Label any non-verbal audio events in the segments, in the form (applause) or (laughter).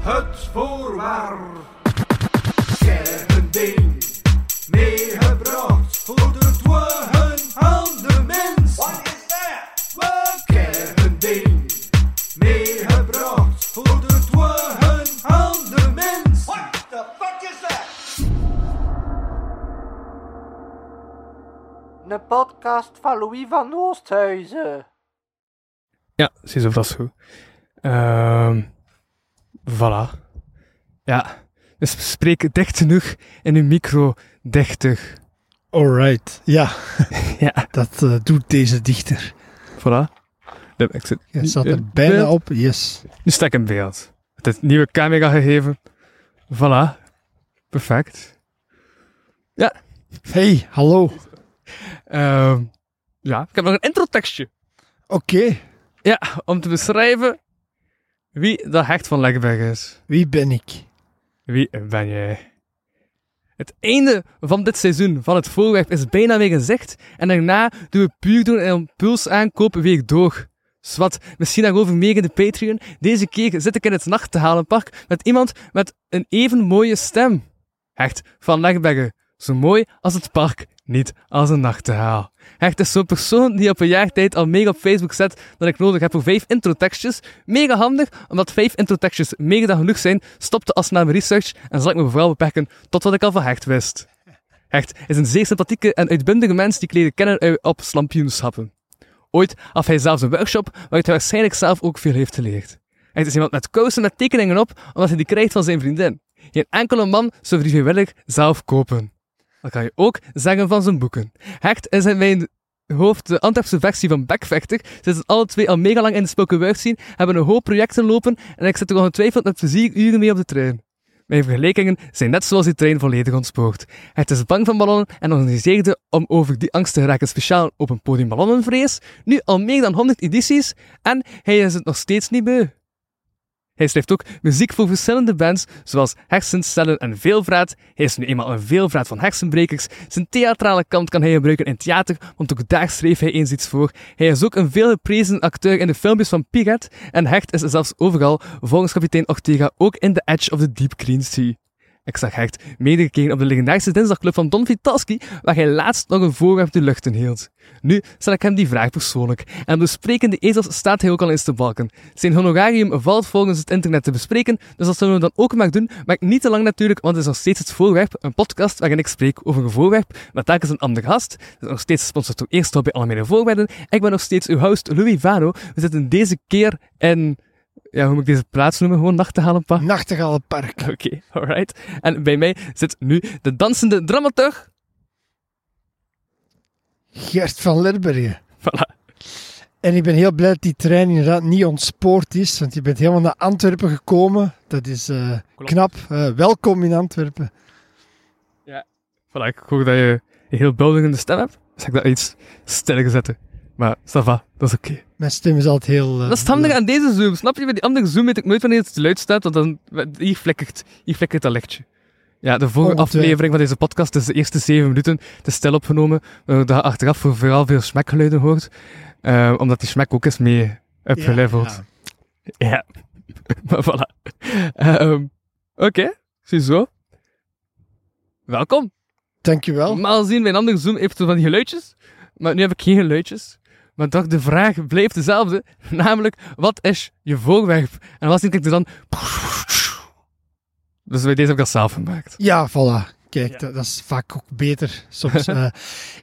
Het voorwaar. Kernding. Meegebracht voor de dwagen aan de mens. Wat is dat? Kernding. Meegebracht voor de dwagen aan de mens. What the fuck is that? Een podcast van Louis van Oosthuizen. Ja, ziezo, dat is goed. Ehm voilà. Ja, dus spreek dicht genoeg in uw micro, dichtig. Alright, ja, (laughs) Ja, dat eh, doet deze dichter. voilà. De- Ik zit Je in er bijna beeld. op, yes. Nu sta ik in beeld. Het is nieuwe camera gegeven. Voilà. Perfect. Hey, hallo. Ehm ja, ik heb nog een introtekstje. Oké, Ja, om te beschrijven wie de hecht van Legberg is. wie ben ik? Wie ben jij? Het einde van dit seizoen van het voorwerp is bijna weer gezegd en daarna doen we puur doen en impuls aankopen weer door. Swat, misschien daarover meer in de Patreon. Deze keer zit ik in het Nachtegalenpark met iemand met een even mooie stem. Hecht van Legbergen. Zo mooi als het park, niet als een nachtegaal. Hecht is zo'n persoon die op een jaar tijd al meer op Facebook zet dan ik nodig heb voor vijf introtekstjes. Mega handig, omdat vijf introtekstjes meer dan genoeg zijn, stopte als mijn research en zal ik me vooral beperken tot wat ik al van Hecht wist. Hecht is een zeer sympathieke en uitbundige mens die ik leerde kennen op slampioenshappen. Ooit had hij zelfs een workshop waaruit hij waarschijnlijk zelf ook veel heeft geleerd. Hecht is iemand met kousen met tekeningen op, omdat hij die krijgt van zijn vriendin. Geen enkele man zou die vrijwillig zelf kopen. Dat kan je ook zeggen van zijn boeken. Hecht is in mijn hoofd de Antwerpse versie van Backvechter. Ze zitten alle twee al mega lang in de spoken word zien, hebben een hoop projecten lopen en ik zit er ongetwijfeld met plezier uren mee op de trein. Mijn vergelijkingen zijn net zoals die trein volledig ontspoord. Het is bang van ballonnen en organiseerde om over die angst te geraken speciaal op een podium ballonnenvrees, nu al meer dan 100 edities en hij is het nog steeds niet beu. Hij schrijft ook muziek voor verschillende bands, zoals Hersencellen en Veelvraat. Hij is nu eenmaal een veelvraat van hersenbrekers. Zijn theatrale kant kan hij gebruiken in theater, want ook daar schreef hij eens iets voor. Hij is ook een veelgeprezen acteur in de filmpjes van Pirat. En Hecht is zelfs overal, volgens kapitein Ortega, ook in The Edge of the Deep Green Sea. Ik zag Hecht meerdere keren op de legendarische dinsdagclub van Don Vitalski, waar hij laatst nog een voorwerp de lucht in hield. Nu stel ik hem die vraag persoonlijk. En de sprekende ezels staat hij ook al eens te balken. Zijn honorarium valt volgens het internet te bespreken, dus dat zullen we dan ook maar doen. Maar niet te lang natuurlijk, want het is nog steeds het voorwerp, een podcast waarin ik spreek over een voorwerp, met telkens een andere gast. Het is nog steeds gesponsord door Eerst bij alle mijn voorwerpen. Ik ben nog steeds uw host Louis Vano. We zitten deze keer in... Ja, hoe moet ik deze plaats noemen? Gewoon Nachtegalenpark? Nachtegalenpark. (laughs) Oké, alright. En bij mij zit nu de dansende dramaturg. Gert van Lerbergen. Voilà. En ik ben heel blij dat die trein inderdaad niet ontspoord is, want je bent helemaal naar Antwerpen gekomen. Dat is eh, knap. Eh, welkom in Antwerpen. Voilà, ik hoor dat je een heel bulderende stem hebt. Dus ik dat iets stiller zetten. Maar, ça va, dat is oké. Mijn stem is altijd heel... eh, Dat is het handige aan deze Zoom, snap je? Bij die andere Zoom weet ik nooit wanneer het luid staat, want dan, hier flikkert, hier flikkert dat lichtje. Ja, de vorige Oh, eh, aflevering van deze podcast is de eerste zeven minuten te stil opgenomen, waardoor je achteraf voor vooral veel smekgeluiden hoort. Eh, omdat die smek ook is mee upgeleveld. ja. Ja. (laughs) maar voilà. Ehm, Oké, ziezo. Welkom. Dankjewel. Normaal zien mijn andere Zoom heeft zo van die geluidjes, maar nu heb ik geen geluidjes. Maar toch, de vraag blijft dezelfde, (laughs) namelijk, wat is je voorwerp? En wat denk ik er dan... (laughs) Dus bij deze heb ik dat zelf gemaakt. Ja, voilà. Kijk, Ja. Dat, dat is vaak ook beter. Soms, (laughs) eh,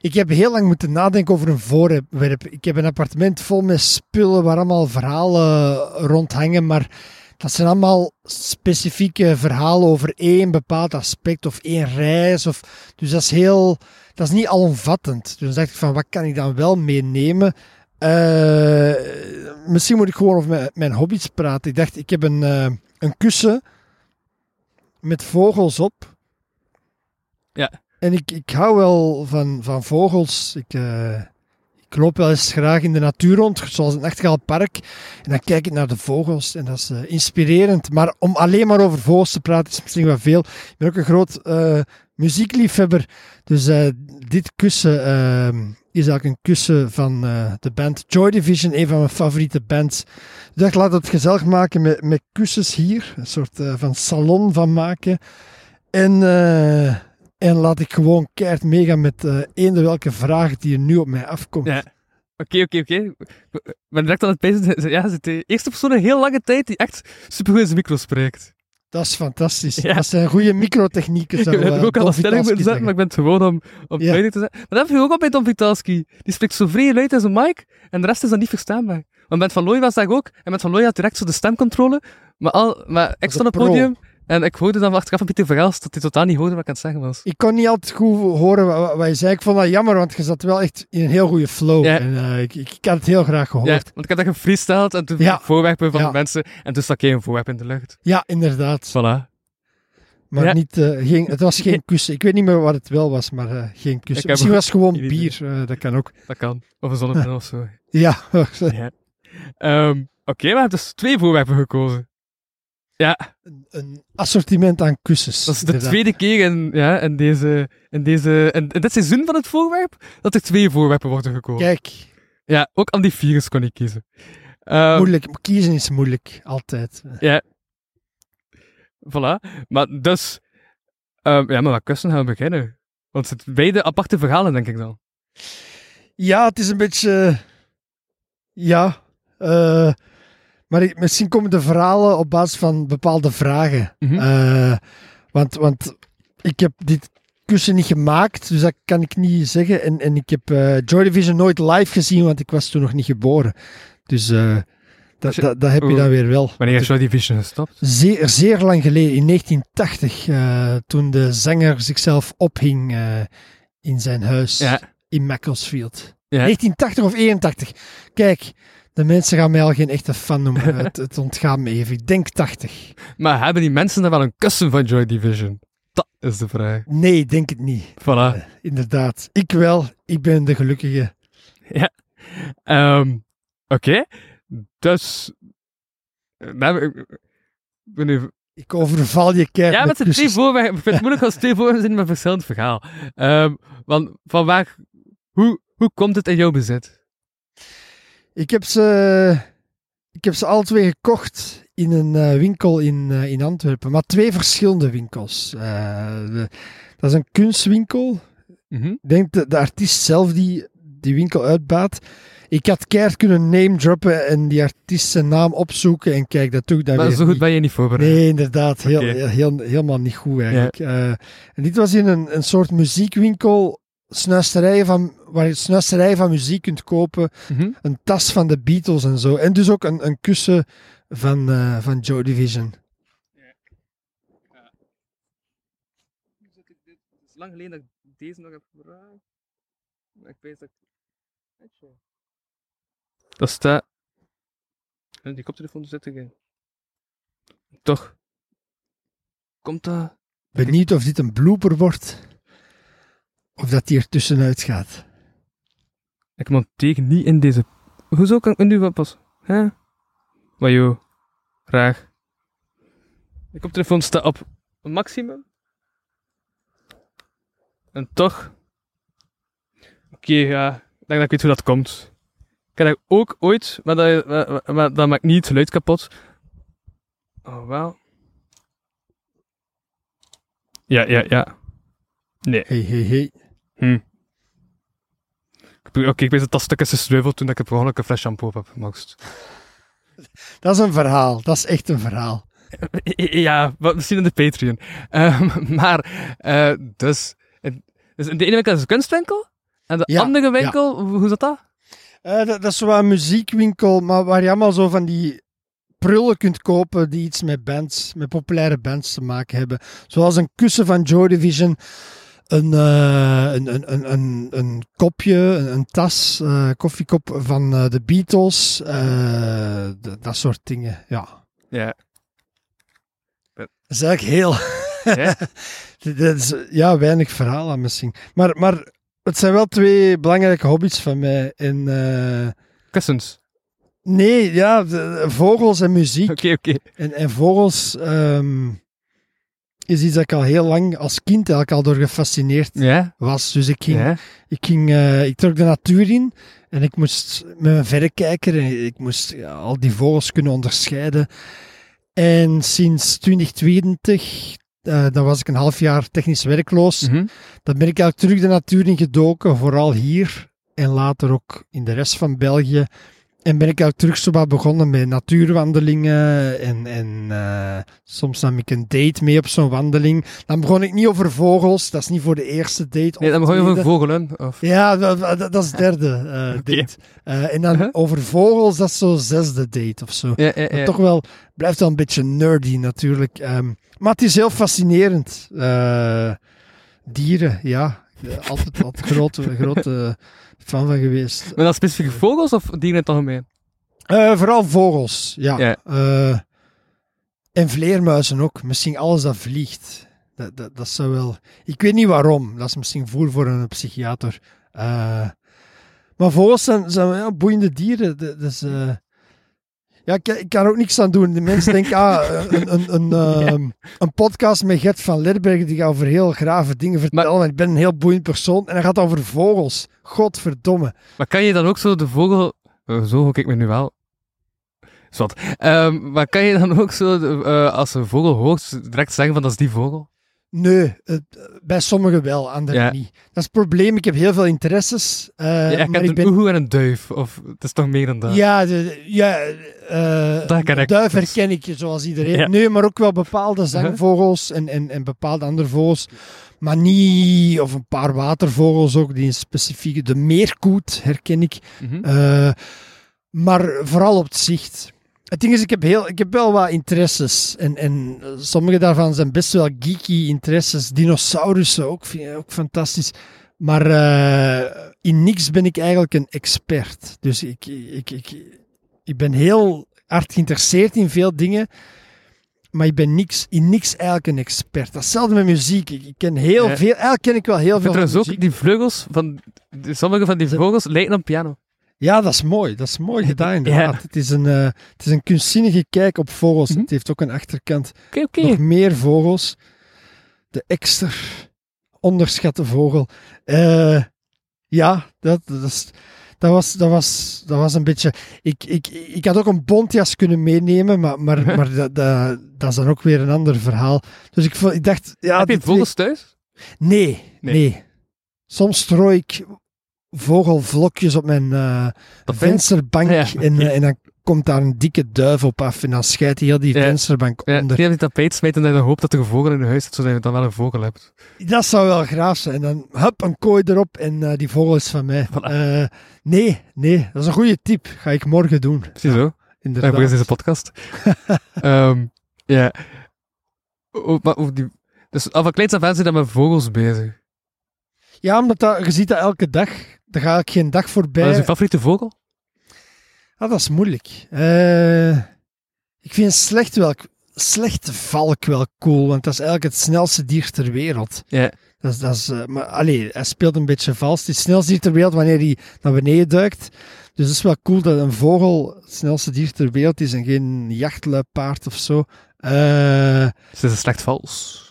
ik heb heel lang moeten nadenken over een voorwerp. Ik heb een appartement vol met spullen waar allemaal verhalen rondhangen, maar dat zijn allemaal specifieke verhalen over één bepaald aspect of één reis. Of, dus dat is heel, dat is niet alomvattend. Dus dan dacht ik van, wat kan ik dan wel meenemen? Eh, misschien moet ik gewoon over mijn, mijn hobby's praten. Ik dacht, ik heb een, eh, een kussen met vogels op. Ja. En ik, ik hou wel van, van vogels. Ik, eh, ik loop wel eens graag in de natuur rond, zoals het Nachtegaalpark. En dan kijk ik naar de vogels en dat is eh, inspirerend. Maar om alleen maar over vogels te praten is misschien wel veel. Ik ben ook een groot eh, muziekliefhebber. Dus eh, dit kussen ehm, is eigenlijk een kussen van de band Joy Division, een van mijn favoriete bands. Ik laat het gezellig maken met, met kussens hier. Een soort van salon van maken. En, en laat ik gewoon keihard meegaan met eh eender welke vraag die er nu op mij afkomt. Ja. Oké, oké, oké. Ik ben direct aan het pezen. (laughs) Ja, ze de eerste persoon in heel lange tijd die echt supergoed in zijn micro spreekt. Dat is fantastisch. Ja. Dat zijn goede microtechnieken. (laughs) Ik zou, heb eh, ook al een stelling maar ik ben het gewoon om, om Ja. te zetten. Maar dat heb je ook al bij Don Vitalski. Die spreekt zo vrij luid in zijn mic en de rest is dan niet verstaanbaar. Want met Van Looy was dat ook. En met Van Looy had direct zo de stemcontrole. Maar, al, maar ik stond op een het podium en ik hoorde dan achteraf van Pieter Verhelst dat hij totaal niet hoorde wat ik aan het zeggen was. Ik kon niet altijd goed horen wat, wat je zei. Ik vond dat jammer, want je zat wel echt in een heel goede flow. Ja. En, eh, ik, ik, ik had het heel graag gehoord. Ja, Ja, want ik had dat gefreestyled en toen Ja. voorwerpen van Ja. de mensen en toen stak ik een voorwerp in de lucht. inderdaad. Voilà. Maar Ja. niet, eh, geen, het was geen (laughs) kussen. Ik weet niet meer wat het wel was, maar eh, geen kussen. heb Misschien was het gewoon bier. dat kan ook. Dat kan. Of een zonnebril (laughs) of zo. Ja, (laughs) Ja. Ehm, Oké, we hebben dus twee voorwerpen gekozen. Ja, een, een assortiment aan kussens. dat is de inderdaad. tweede keer in, ja, in, deze, in, deze, in, in dit seizoen van het voorwerp dat er twee voorwerpen worden gekozen. Kijk, Ja, ook aan die virus kon ik kiezen. Ehm, moeilijk. Kiezen is moeilijk. Altijd. Voilà. Maar dus... ehm, ja, maar wat kussen gaan we beginnen? Want het zijn beide aparte verhalen, denk ik dan. Ja, het is een beetje. eh, ja. eh, maar ik- misschien komen de verhalen op basis van bepaalde vragen. Mhm. Eh, want, want ik heb dit kussen niet gemaakt, dus dat kan ik niet zeggen. En, en ik heb eh, Joy Division nooit live gezien, want ik was toen nog niet geboren. Dus eh, dat, heb je dan weer wel. Wanneer is Joy Division gestopt? Zeer, zeer lang geleden, in 1980, eh, toen de zanger zichzelf ophing in zijn huis Ja. in Macclesfield. Ja. 1980 of 81. Kijk, de mensen gaan mij al geen echte fan noemen. (laughs) het, het ontgaat me even. Ik denk 80. Maar hebben die mensen dan wel een kussen van Joy Division? Dat is de vraag. Nee, ik denk het niet. Voilà. Inderdaad. Ik wel. Ik ben de gelukkige. Ehm, Oké. Dus... Nou, ik- ik ben nu Ik overval je keihard Ja, met z'n twee kussens. voorwerpen. Ik vind het moeilijk als twee voorwerpen zijn met een verschillend verhaal. Ehm, want van waar... Hoe, hoe komt het in jouw bezit? Ik heb ze, ik heb ze alle twee gekocht in een eh, winkel in, eh, in Antwerpen. Maar twee verschillende winkels. Eh, de- dat is een kunstwinkel. Mhm. Ik denk de, de artiest zelf die die winkel uitbaat. Ik had keihard kunnen name droppen en die artiest zijn naam opzoeken. En kijk, dat doe ik dan Maar weer zo goed niet. ben je niet voorbereid. Nee, inderdaad. Heel, heel, heel- helemaal niet goed eigenlijk. En dit was in een, een soort muziekwinkel, snuisterijen van, waar je snuisterijen van muziek kunt kopen. Mhm. Een tas van de Beatles en zo. En dus ook een, een kussen van, eh, van Joy Division. Het is lang geleden dat ik deze nog heb gevraagd. Maar ik weet dat ik... Dat staat... En die koptelefoon zit erin. Toch? Komt dat... Benieuwd of dit een blooper wordt. Of dat die er tussenuit gaat. Ik monteer niet in deze... Hoezo kan ik nu wat pas... Hè? Maar joh. Graag. De koptelefoon staat op maximum. En toch... Oké, ja. Ik denk dat ik weet hoe dat komt. Ik heb ook ooit... Maar dat, maar, maar dat maakt niet het geluid kapot. Oh, wel. Ja, ja, ja. Nee. Hey, hey, hey. Hm. Oké, ik weet dat dat stuk is gesneuveld toen ik per ongeluk een fles shampoo op heb gemaakt. (laughs) Dat is een verhaal. Dat is echt een verhaal. (laughs) Ja, misschien in de Patreon. (laughs) Ehm, maar, eh, dus, dus de ene winkel is een kunstwinkel. En de Ja, andere winkel, hoe hoe zat dat? Eh, dat, dat is zo een muziekwinkel, maar waar je allemaal zo van die prullen kunt kopen die iets met bands, met populaire bands te maken hebben. Zoals een kussen van Joy Division, een, eh, een, een, een, een, een kopje, een, tas, eh, koffiekop van eh, de Beatles, dat soort dingen. Ja, Ja. dat is eigenlijk heel... Ja. (laughs) Dat is, ja, weinig verhaal aan misschien. Maar, maar Het zijn wel twee belangrijke hobby's van mij. En, eh, Kussens. nee, ja, de- vogels en muziek. (laughs) Oké, oké. En, en vogels ehm, is iets dat ik al heel lang als kind eigenlijk al door gefascineerd was. Dus ik ging, ik, ging eh, ik trok de natuur in en ik moest met mijn verrekijker en ik moest ja, al die vogels kunnen onderscheiden. En sinds 2020, eh, dan was ik een half jaar technisch werkloos, Mhm. dan ben ik eigenlijk terug de natuur in gedoken, vooral hier en later ook in de rest van België. En ben ik eigenlijk terug zo wat begonnen met natuurwandelingen en, en eh, soms nam ik een date mee op zo'n wandeling. Dan begon ik niet over vogels, dat is niet voor de eerste date. Nee, dan begon je over vogelen. Of... Ja, dat, dat- dat is de derde eh, (laughs) date. Eh, en dan Uh-huh. over vogels, dat is zo zesde date of zo. Ja, ja, Maar ja. toch wel, blijft wel een beetje nerdy natuurlijk. Ehm, maar het is heel fascinerend. Dieren, ja. Altijd, altijd grote, (laughs) grote fan van geweest. Maar dan specifiek vogels of dieren in het algemeen? Eh, vooral vogels, ja. Ja. Eh, en vleermuizen ook. Misschien alles dat vliegt. Dat, dat, dat zou wel... Ik weet niet waarom. Dat is misschien voer voor een psychiater. Eh, maar vogels zijn, zijn ja, boeiende dieren. Dat, dat is, ja, ik, ik kan er ook niks aan doen. De mensen (laughs) denken, ah, een, een, een, ehm, een podcast met Gert van Ledberg, die gaat over heel grave dingen vertellen. En ik ben een heel boeiend persoon. En hij gaat over vogels. Godverdomme. Maar kan je dan ook zo de vogel... Oh, zo kijk ik me nu wel. Zwat. Ehm, maar kan je dan ook zo, eh, als een vogel hoort, direct zeggen van dat is die vogel? Nee, bij sommigen wel, anderen Ja. niet. Dat is het probleem. Ik heb heel veel interesses. eh, ja, ik een ben... oehoe en een duif. Of het is toch meer dan dat? Ja, de, ja Dat ik. duif herken ik zoals iedereen. Ja. Nee, maar ook wel bepaalde zangvogels en, en, en bepaalde andere vogels. Maar niet, of een paar watervogels ook, die een specifieke... De meerkoet herken ik. Mhm. Eh, maar vooral op het zicht. Het ding is, ik heb, heel, ik heb wel wat interesses. En, en eh, sommige daarvan zijn best wel geeky interesses. Dinosaurussen ook, vind ik ook fantastisch. Maar eh, in niks ben ik eigenlijk een expert. Dus ik, ik, ik, ik ben heel hard geïnteresseerd in veel dingen. Maar ik ben niks, in niks eigenlijk een expert. Datzelfde met muziek. Ik, ik ken heel Ja. veel. Eigenlijk ken ik wel heel Ik veel trouwens ook die vleugels van... Sommige van die vogels lijken op piano. Ja, dat is mooi. Dat is mooi gedaan, inderdaad. Ja. Het, is een, eh, het is een kunstzinnige kijk op vogels. Mhm. Het heeft ook een achterkant. Nog meer vogels. De extra onderschatte vogel. Eh, ja, dat, dat, is, dat, was, dat, was, dat was een beetje... Ik, ik, ik had ook een bontjas kunnen meenemen, maar, maar, (laughs) maar dat, dat, dat is dan ook weer een ander verhaal. Dus ik, ik dacht... Ja, Heb je twee- vogels thuis? Nee, Nee. nee, Soms strooi ik vogelvlokjes op mijn eh, vensterbank Ja, en, eh, en dan komt daar een dikke duif op af en dan scheidt hij heel die Ja. vensterbank Ja, onder. die die tapijt smijten en dan hoopt dat er een vogel in huis zit, zodat je dan wel een vogel hebt. Dat zou wel graaf zijn. En dan hup, een kooi erop en eh, die vogel is van mij. Voilà. Nee, nee, dat is een goede tip. Ga ik morgen doen. Precies zo. Inderdaad. Is deze podcast. (laughs) Ehm, ja. O- maar over die... Dus al van kleins af aan zit je met vogels bezig. Ja, omdat dat, je ziet dat elke dag. Daar ga ik geen dag voorbij. Wat is je favoriete vogel? Ah, dat is moeilijk. Eh, ik vind slecht, wel, slechte valk wel cool, want dat is eigenlijk het snelste dier ter wereld. Ja. Dat is, dat is, eh, maar allee, hij speelt een beetje vals. Het is het snelste dier ter wereld wanneer hij naar beneden duikt. Dus het is wel cool dat een vogel het snelste dier ter wereld is en geen jachtluipaard of zo. Ze is een slecht vals.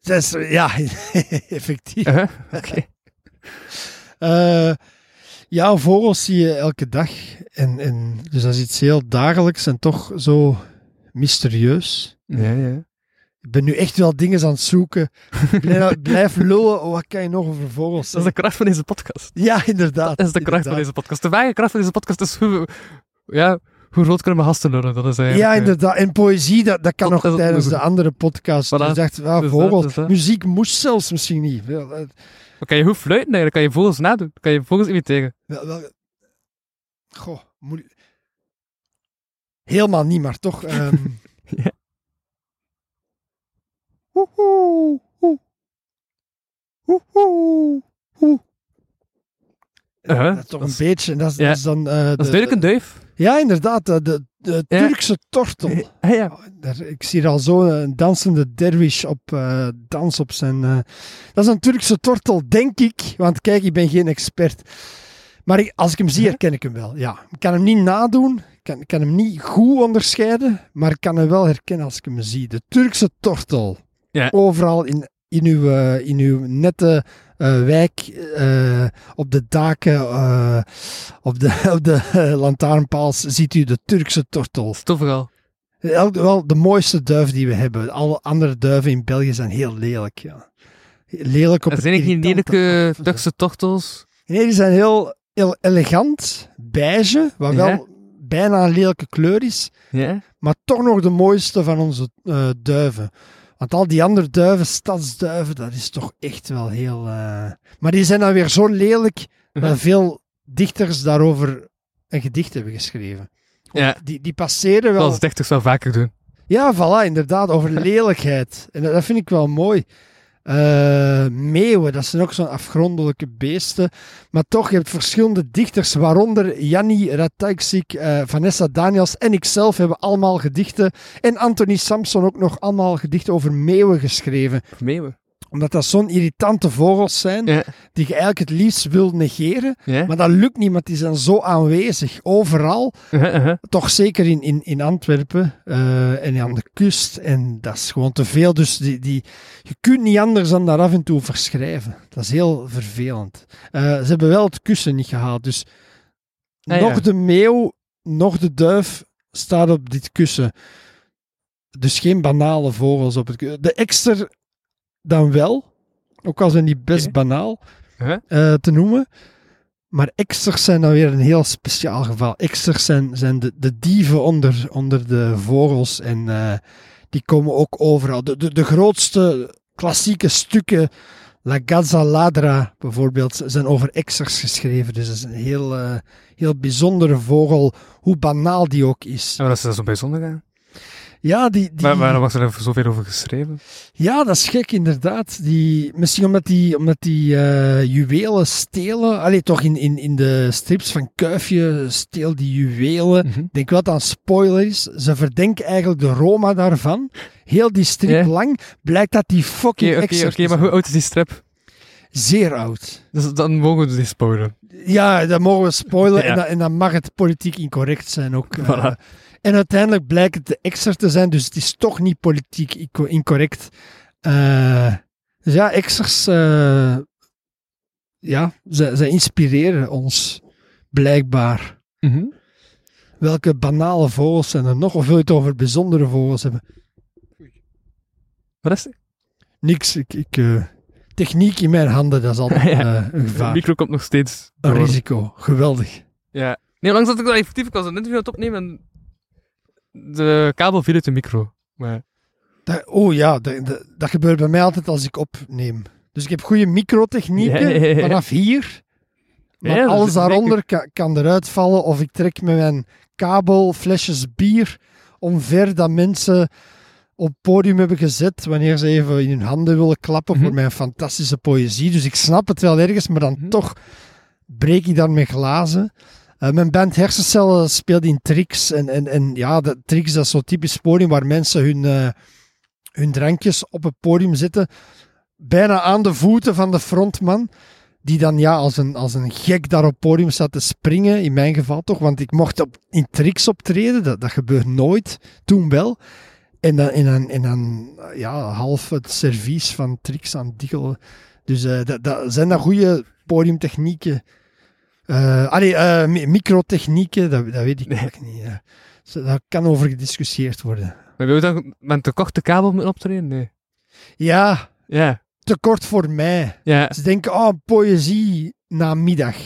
dat is, ja, (laughs) effectief. Uh-huh. Oké. (laughs) Eh, ja, vogels zie je elke dag. En, en, dus dat is iets heel dagelijks en toch zo mysterieus. Ja, ja. Ik ben nu echt wel dingen aan het zoeken. Blijf, (laughs) blijf lullen. Oh, wat kan je nog over vogels Dat is de kracht van deze podcast. Ja, inderdaad. Dat is de kracht van deze podcast. De ware kracht van deze podcast is hoe... Ja, hoe rood kunnen we gasten lullen? Dat is eigenlijk... Ja, eh, inderdaad. En poëzie, dat, dat kan Dat- nog tijdens de andere podcast. Voilà. Dus ik dacht, ah, Dus dat, vogels. dus dat. Muziek moest zelfs misschien niet. Eh, Maar kan je goed fluiten eigenlijk? Kan je vogels nadoen? Kan je vogels imiteren? wel, wel, goh, moeilijk. Helemaal niet, maar toch. ehm (laughs) Ja. Woehoe, woe. Woehoe, woe. Uh-huh. Dat is toch Dat een beetje. en Dat is, Ja. dat is dan, eh, Dat is de- duidelijk een duif. Ja, inderdaad. De, de. Turkse tortel. Ja. Oh, daar, ik zie er al zo een dansende derwish op eh, dans op zijn. eh, dat is een Turkse tortel, denk ik. Want kijk, ik ben geen expert. Maar ik- als ik hem zie, herken ik hem wel. Ja, ik kan hem niet nadoen. Ik kan, ik kan hem niet goed onderscheiden. Maar ik kan hem wel herkennen als ik hem zie. De Turkse tortel. Ja. Overal in, in, uw, eh, in uw nette eh, wijk, eh, op de daken, eh, op de, (laughs) op de lantaarnpaals, ziet u de Turkse tortel. Toch. Elk- Wel de mooiste duif die we hebben. Alle andere duiven in België zijn heel lelijk. Ja. Lelijk op Er zijn irritante lelijke. Turkse tortels. Nee, die zijn heel, heel elegant, beige, wat wel Ja. bijna een lelijke kleur is, Ja. maar toch nog de mooiste van onze eh, duiven. Want al die andere duiven, stadsduiven, dat is toch echt wel heel... eh, Maar die zijn dan weer zo lelijk (laughs) dat veel dichters daarover een gedicht hebben geschreven. Ja. Die, die passeren wel... Zoals dichters wel vaker doen. Ja, voilà, inderdaad, over (laughs) lelijkheid. En dat, dat vind ik wel mooi. Eh, meeuwen, dat zijn ook zo'n afgrondelijke beesten. Maar toch, je hebt verschillende dichters, waaronder Janni Ratajczyk, eh Vanessa Daniels en ikzelf hebben allemaal gedichten. En Anthony Samson ook nog allemaal gedichten over meeuwen geschreven. Meeuwen. Omdat dat zo'n irritante vogels zijn, Ja. die je eigenlijk het liefst wil negeren. Ja. Maar dat lukt niet, want die zijn zo aanwezig, overal toch zeker in, in, in Antwerpen eh, en aan de kust. En dat is gewoon te veel. Dus die, die, je kunt niet anders dan daar af en toe verschrijven. Dat is heel vervelend. Eh, ze hebben wel het kussen niet gehaald. Dus Ah, nog ja. de meeuw, nog de duif staat op dit kussen. Dus geen banale vogels op het kussen. De ekster dan wel. Ook al zijn die best banaal eh, te noemen. Maar eksters zijn dan weer een heel speciaal geval. Eksters zijn, zijn de, de dieven onder, onder de vogels en eh, die komen ook overal. De, de, de grootste klassieke stukken, La Gazza Ladra bijvoorbeeld, zijn over eksters geschreven. Dus dat is een heel, eh, heel bijzondere vogel, hoe banaal die ook is. Maar dat is dat zo bijzonder aan. Ja, die, die, Maar waarom was er zoveel over geschreven? Ja, dat is gek inderdaad. Die, misschien omdat die, omdat die eh, juwelen stelen. Allee, toch in, in, in de strips van Kuifje steel die juwelen. Mhm. Denk wel dat dat een spoiler is. Ze verdenken eigenlijk de Roma daarvan. Heel die strip lang blijkt dat die fucking oké, oké, maar hoe oud is die strip? Zeer oud. Dus dan mogen we die spoilen. Ja, dat mogen we spoilen. (laughs) Ja. En, dan, en dan mag het politiek incorrect zijn ook. eh. Voilà. En uiteindelijk blijkt het de exer te zijn, dus het is toch niet politiek inco- incorrect. Eh, dus ja, exers, eh, ja, ze, ze inspireren ons, blijkbaar. Mhm. Welke banale vogels zijn er nog? Of wil je het over bijzondere vogels hebben? Wat is het? Niks. Ik, ik, eh, techniek in mijn handen, dat is altijd (laughs) Ja. een De gevaar. micro komt nog steeds Een risico. Geweldig. Ja. Nee, langs dat ik dat effectief, ik was een interview aan het opnemen en de kabel viel uit de micro. Maar Dat, oh ja, dat, gebeurt bij mij altijd als ik opneem. Dus ik heb goede microtechnieken Ja, ja, ja. vanaf hier. Maar Ja, alles daaronder kan, kan eruit vallen. Of ik trek met mijn kabel flesjes bier omver dat mensen op het podium hebben gezet wanneer ze even in hun handen willen klappen Mhm. voor mijn fantastische poëzie. Dus ik snap het wel ergens, maar dan Mhm. toch breek ik daar met glazen. Eh, mijn band Hersencellen speelt in Trix. En, en, en ja, dat, Trix dat is zo'n typisch podium waar mensen hun, eh, hun drankjes op het podium zetten. Bijna aan de voeten van de frontman. Die dan ja, als een, als een gek daar op het podium staat te springen. In mijn geval toch. Want ik mocht op, in Trix optreden. Dat, dat gebeurt nooit. Toen wel. En dan, en dan, en dan ja, half het servies van Trix aan diggelen. Dus eh, dat, dat, zijn dat goede podiumtechnieken? Eh allee, eh, mi- microtechnieken, dat, dat weet ik Nee. eigenlijk niet. ja. Daar kan over gediscussieerd worden. Maar wil je dan met te korte kabel moeten optreden? Nee. Ja, Ja. te kort voor mij. Ja. Ze denken, oh, poëzie namiddag,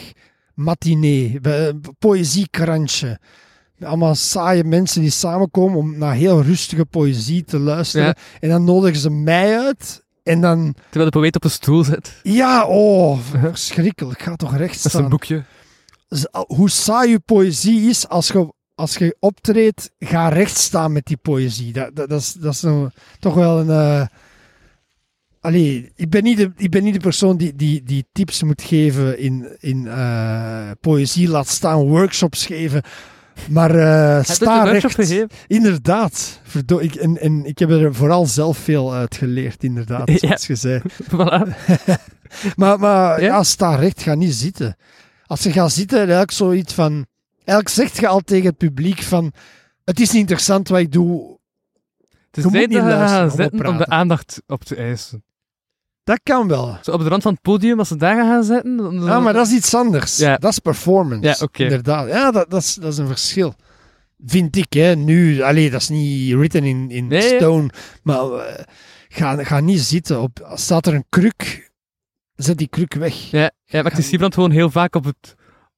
matinee, poëziekrantje. Allemaal saaie mensen die samenkomen om naar heel rustige poëzie te luisteren. Ja. En dan nodigen ze mij uit. En dan, Terwijl de poëet op een stoel zit. ja, oh, verschrikkelijk. Ga toch recht Dat is staan. een boekje. hoe saai je poëzie is als je, als je optreedt, ga recht staan met die poëzie. Dat, dat, dat is, dat is een- toch wel een. eh, Allee, ik ben niet de, ik ben niet de persoon die, die, die tips moet geven in, in eh, poëzie, laat staan workshops geven. Maar je sta recht. Inderdaad. Verdo ik, en, en ik heb er vooral zelf veel uit geleerd, inderdaad, (laughs) Ja. zoals je zei. (laughs) Voilà. (laughs) Maar, maar Ja? ja? sta recht, ga niet zitten. Als je gaat zitten, eigenlijk zoiets van... Eigenlijk zegt je al tegen het publiek van... Het is niet interessant wat ik doe. Het Je is moet niet luisteren om om de aandacht op te eisen. Dat kan wel. Zo op de rand van het podium, als ze daar gaan zitten... dan- Ja, maar dat is iets anders. Ja. Dat is performance. Ja, oké. Inderdaad. Ja, dat, dat, is, dat is een verschil. Vind ik, hè. Nu, allee, dat is niet written in, in Nee, ja. stone. Maar eh, ga, ga niet zitten. Op, staat er een kruk, zet die kruk weg. Ja, ja maar ik zie gewoon heel vaak op, het,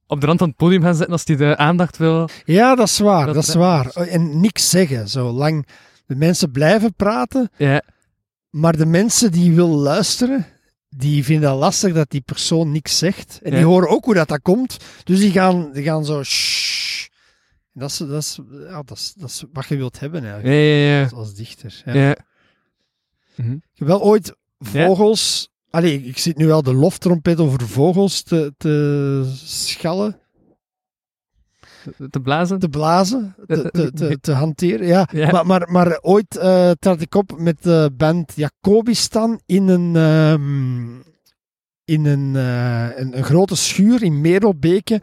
op de rand van het podium gaan zitten als hij de aandacht wil. Ja, dat is waar. Dat- Dat, is waar. En niks zeggen, zolang de mensen blijven praten. Ja, Maar de mensen die willen luisteren, die vinden het lastig dat die persoon niks zegt. En die horen ook hoe dat, dat komt. Dus die gaan, die gaan zo... Dat is, dat, is, ja, dat, is, dat is wat je wilt hebben eigenlijk, ja. ja, als, als dichter. Ja. ja. Ik heb wel ooit vogels... Allee, ik zit nu wel de loftrompet over vogels te, te schallen, Te blazen. te blazen, te, (laughs) te, te, te hanteren. Ja. Ja. Maar, maar, maar ooit eh trad ik op met de band Jacobistan in een, ehm, in een, eh, een, een grote schuur in Merelbeke.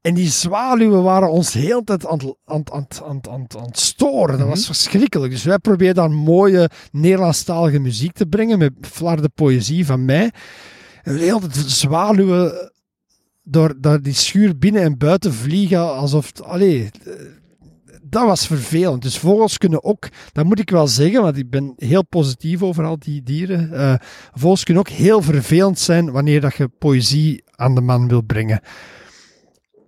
En die zwaluwen waren ons de hele tijd aan, het- aan, aan, aan, het- storen. Dat was Mhm. verschrikkelijk. Dus wij probeerden dan mooie Nederlandstalige muziek te brengen met flarde poëzie van mij. En de hele tijd zwaluwen door, door die schuur binnen en buiten vliegen alsof... het- Allee, dat was vervelend. Dus vogels kunnen ook, dat moet ik wel zeggen, want ik ben heel positief over al die dieren. eh, vogels kunnen ook heel vervelend zijn wanneer dat je poëzie aan de man wil brengen.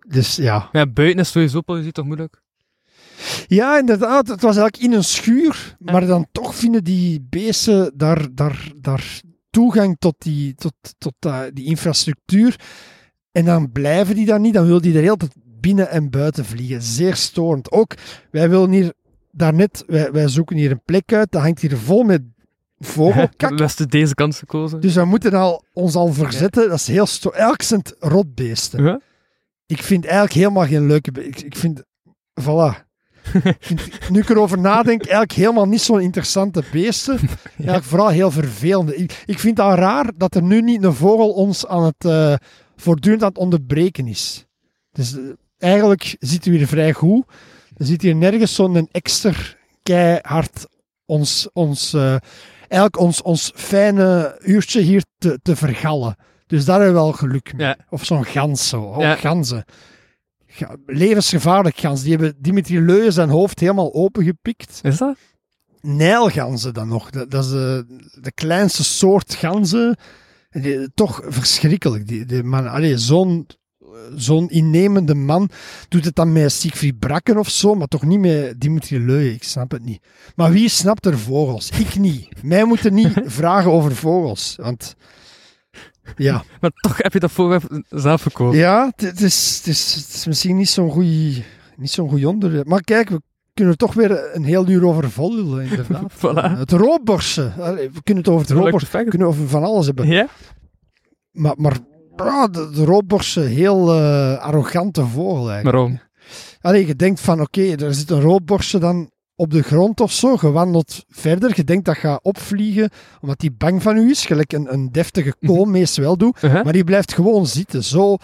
Dus ja. Ja, buiten is sowieso poëzie toch moeilijk? Ja, inderdaad. Het was eigenlijk in een schuur, Ja. maar dan toch vinden die beesten daar, daar, daar toegang tot, die, tot, tot eh, die infrastructuur. En dan blijven die daar niet, dan wil die er heel tijd binnen en buiten vliegen. Zeer storend. Ook, wij willen hier daarnet, wij, wij zoeken hier een plek uit, dat hangt hier vol met vogelkak. (laughs) We hebben deze kans gekozen. Dus we moeten al, ons al verzetten. Dat is heel storend. Zijn het rotbeesten. Ja? Ik vind eigenlijk helemaal geen leuke... Ik, ik vind... Voilà. Nu ik erover nadenk, eigenlijk helemaal niet zo'n interessante beesten. (laughs) Eigenlijk vooral heel vervelende. Ik, ik vind het raar dat er nu niet een vogel ons aan het... eh, voortdurend aan het onderbreken is. Dus eh, eigenlijk zitten we hier vrij goed. Er zit hier nergens zo'n extra keihard ons... ons eh, eigenlijk ons, ons fijne uurtje hier te, te vergallen. Dus daar hebben we wel geluk mee. Ja. Of zo'n gans zo. Oh, Ja. ganzen. Ga- levensgevaarlijk gans. Die hebben Dimitri Leu zijn hoofd helemaal opengepikt. Is dat? Nijlganzen dan nog. Dat, dat is de, de kleinste soort ganzen. En die- toch verschrikkelijk. Die, die man, zo'n, zo'n innemende man doet het dan met Siegfried Brakken of zo, maar toch niet met Dimitri Leu. Ik snap het niet. Maar wie snapt er vogels? Ik niet. Mij moeten niet (laughs) vragen over vogels. Want ja, Maar toch heb je dat voorwerp zelf gekozen. ja het, is, het, is, het is misschien niet zo'n goeie, niet zo'n onderwerp. Maar kijk, we kunnen er toch weer een heel uur over volgen, inderdaad. (laughs) Voilà. Het roodborsten. We kunnen het over het roodborsten, we kunnen over van alles hebben. Ja? Maar, maar ah, de, de roodborsten, heel eh, arrogante vogel eigenlijk. Waarom? Allee, je denkt van, oké, er zit een roodborstje dan op de grond of zo. Je wandelt verder, je denkt dat gaat opvliegen, omdat die bang van u is. Gelijk een, een deftige koolmees wel doet. Uh-huh. Maar die blijft gewoon zitten. Zo...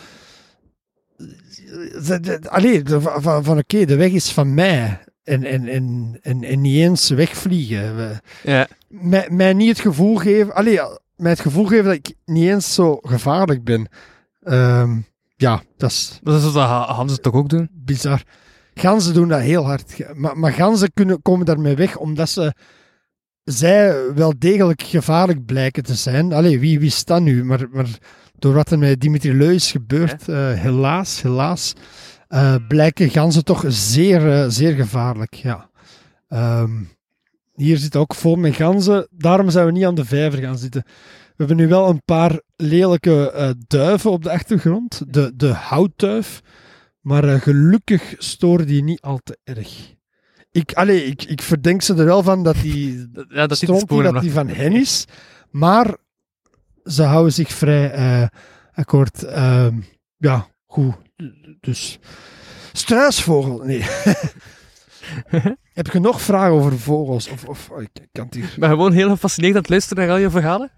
de- Allee, van, van, oké, de weg is van mij. En, en, en, en, en niet eens wegvliegen. We- Ja. mij, mij niet het gevoel geven... Allee, mij het gevoel geven dat ik niet eens zo gevaarlijk ben. Ehm, ja, dat is Dat is wat Hans toch ook doen? bizar. Ganzen doen dat heel hard. Maar, maar ganzen kunnen, komen daarmee weg omdat ze zij wel degelijk gevaarlijk blijken te zijn. Allee, wie wist dat nu? Maar, maar door wat er met Dimitri Leu is gebeurd, eh, helaas, helaas, eh, blijken ganzen toch zeer, eh, zeer gevaarlijk. Ja. Ehm, hier zit ook vol met ganzen. Daarom zijn we niet aan de vijver gaan zitten. We hebben nu wel een paar lelijke eh, duiven op de achtergrond. De, de houtduif. Maar gelukkig storen die niet al te erg. Ik, allee, ik, ik verdenk ze er wel van dat die, (laughs) Ja, dat die, dat die van hen is. Maar ze houden zich vrij akkoord. ehm, ja, goed. Dus Struisvogel, nee. (laughs) Heb je nog vragen over vogels? Of, of oh, ik ik kan hier... Ik ben gewoon heel gefascineerd aan het luisteren naar al je verhalen.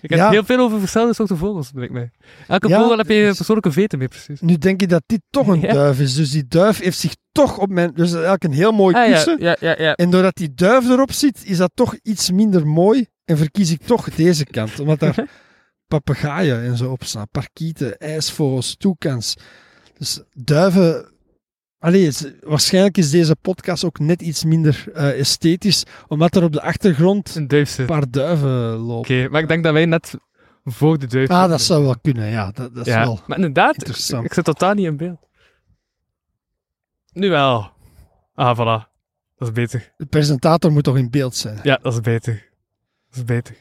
Ik heb Ja. heel veel over verschillende soorten vogels, lijkt mij. Elke Ja, vogel heb je dus- persoonlijke veten mee, precies. Nu denk je dat dit toch een (laughs) Ja. duif is. Dus die duif heeft zich toch op mijn... Dus dat is eigenlijk een heel mooi Ah, kussen. En doordat die duif erop zit, is dat toch iets minder mooi. En verkies ik toch deze kant. Omdat daar (laughs) papegaaien en zo op staan. Parkieten, ijsvogels, toekans. Dus duiven... Allee, het- waarschijnlijk is deze podcast ook net iets minder eh, esthetisch. Omdat er op de achtergrond Een. Oké, paar duiven lopen. maar ik denk dat wij net voor de duif Ah, dat zou wel kunnen, ja. Dat, dat is ja. wel Maar inderdaad, interessant. ik zit totaal niet in beeld. Nu wel. Ah, voilà. Dat is beter. De presentator moet toch in beeld zijn. Ja, dat is beter. Dat is beter.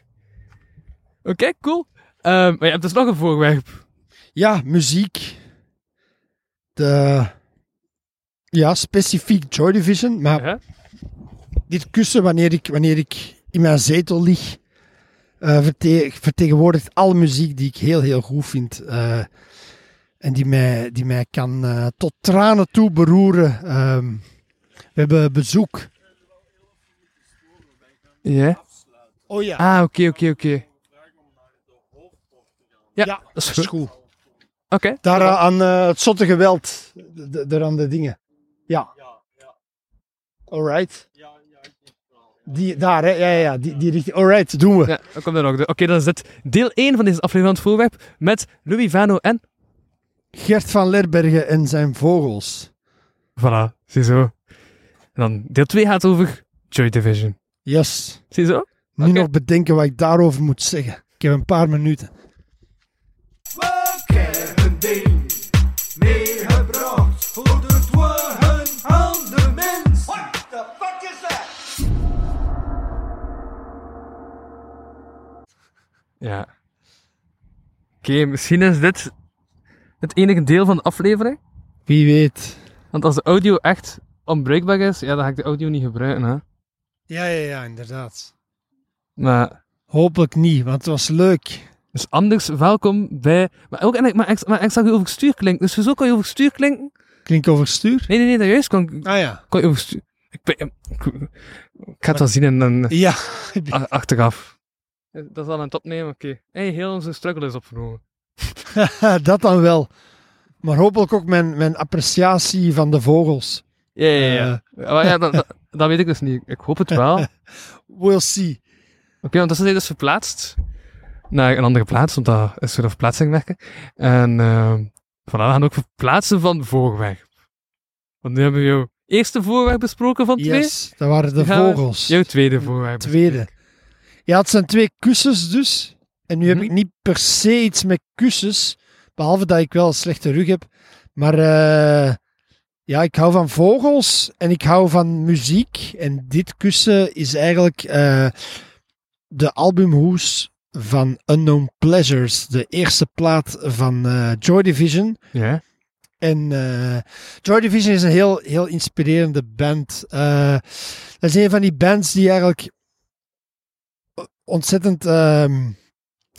Oké, cool. Ehm, maar je hebt dus nog een voorwerp. Ja, muziek. De... Ja, specifiek Joy Division. Maar dit kussen, wanneer ik, wanneer ik in mijn zetel lig, eh, verte- vertegenwoordigt alle muziek die ik heel, heel goed vind. eh, en die mij, die mij kan eh, tot tranen toe beroeren. Ehm, we hebben bezoek. Ja? Oh ja. Ah, oké, oké, oké. Ja, Ja, dat is dat is goed. Oké. Daar eh, aan eh, het zotte geweld. Daar aan de dingen. Ja. Alright. Die, daar, hè? Ja, ja, ja. Die, die richting. Alright, doen we. Ja, dan komt er nog. Oké, dan is dit deel 1 van deze aflevering van het voorwerp met Louis Vano en... Gert van Lerbergen en zijn vogels. Voilà, ziezo. En dan deel 2 gaat over Joy Division. Yes. Ziezo? Nu nog bedenken wat ik daarover moet zeggen. Ik heb een paar minuten. Ja. Oké, misschien is dit het enige deel van de aflevering. Wie weet. Want als de audio echt onbruikbaar is, ja, dan ga ik de audio niet gebruiken, hè. Ja, ja, ja, inderdaad. Maar, Hopelijk niet, want het was leuk. dus anders, welkom bij... Maar ook, en ik, maar, ik, maar ik zag je over stuur klinken, dus zo kan je over stuur klinken? Klink overstuur? Nee, nee, nee, dat juist kan, Ah ja. kan je over stuur... Ik, ben- ik, ik ga het wel zien en dan Ja. (laughs) achteraf. Dat is al een het opnemen, oké. Hey, heel onze struggle is opgenomen. (laughs) dat dan wel. Maar hopelijk ook mijn, mijn appreciatie van de vogels. Ja, ja, ja. Maar ja, dat, dat, dat weet ik dus niet. Ik hoop het wel. Oké, (laughs) We'll see. want dat is dus verplaatst naar een andere plaats, want dat is voor de verplaatsing werken. En uh, we gaan ook verplaatsen van voorwerp. Want nu hebben we jouw eerste voorwerp besproken van twee. Yes, dat waren de we vogels. Jouw tweede voorwerp. Tweede. Ja, het zijn twee kussens dus. En nu heb Mhm. ik niet per se iets met kussens. Behalve dat ik wel een slechte rug heb. Maar eh, ja, ik hou van vogels en ik hou van muziek. En dit kussen is eigenlijk eh, de albumhoes van Unknown Pleasures. De eerste plaat van eh, Joy Division. Ja. En Joy Division is een heel, heel inspirerende band. Eh, dat is een van die bands die eigenlijk ontzettend ehm,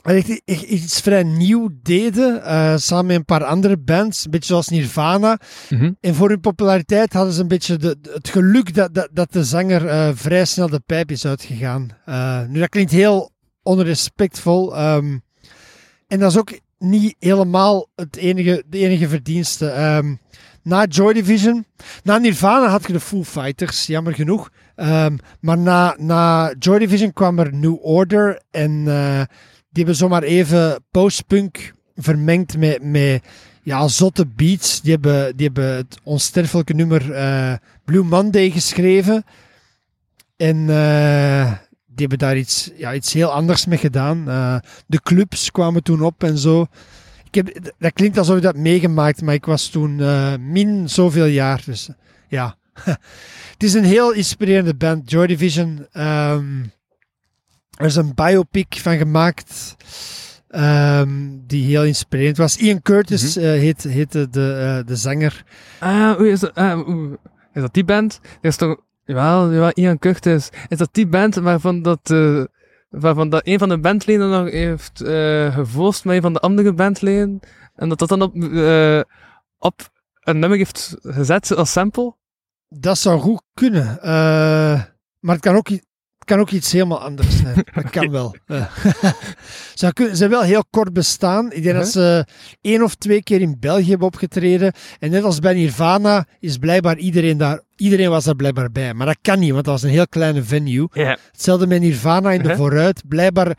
echt- echt iets vrij nieuw deden. eh, samen met een paar andere bands. Een beetje zoals Nirvana. Mhm. En voor hun populariteit hadden ze een beetje de, de- het geluk dat, dat, dat de zanger eh, vrij snel de pijp is uitgegaan. Eh, nu, dat klinkt heel onrespectvol. ehm, en dat is ook niet helemaal het enige, de enige verdienste. Ehm, na Joy Division, na Nirvana had je de Foo Fighters, jammer genoeg. Ehm, maar na, na Joy Division kwam er New Order en eh, die hebben zomaar even postpunk vermengd met, met ja, zotte beats. Die hebben, die hebben het onsterfelijke nummer eh, Blue Monday geschreven. En eh, die hebben daar iets, ja, iets heel anders mee gedaan. De clubs kwamen toen op en zo. Ik heb, dat klinkt alsof ik dat meegemaakt, maar ik was toen eh, min zoveel jaar. Dus eh, ja. (laughs) Het is een heel inspirerende band, Joy Division. Ehm, er is een biopic van gemaakt. ehm, die heel inspirerend was. Ian Curtis eh, heet, heette de, eh, de zanger. Ah, hoe is dat? Ah, is dat die band? Is toch... Jawel, jawel, Ian Curtis. Is dat die band waarvan dat... waarvan dat een van de bandleden nog heeft gevolgd met een van de andere bandleden? En dat dat dan op... eh, op een nummer heeft gezet als sample? Dat zou goed kunnen. Eh, maar het kan ook, het kan ook iets helemaal anders zijn. (laughs) Dat kan wel. (laughs) Ze hebben wel heel kort bestaan. Ik denk dat ze één of twee keer in België hebben opgetreden. En net als bij Nirvana is blijkbaar iedereen daar... Iedereen was daar blijkbaar bij. Maar dat kan niet, want dat was een heel kleine venue. Hetzelfde met Nirvana in de Uh-huh. vooruit. Blijkbaar...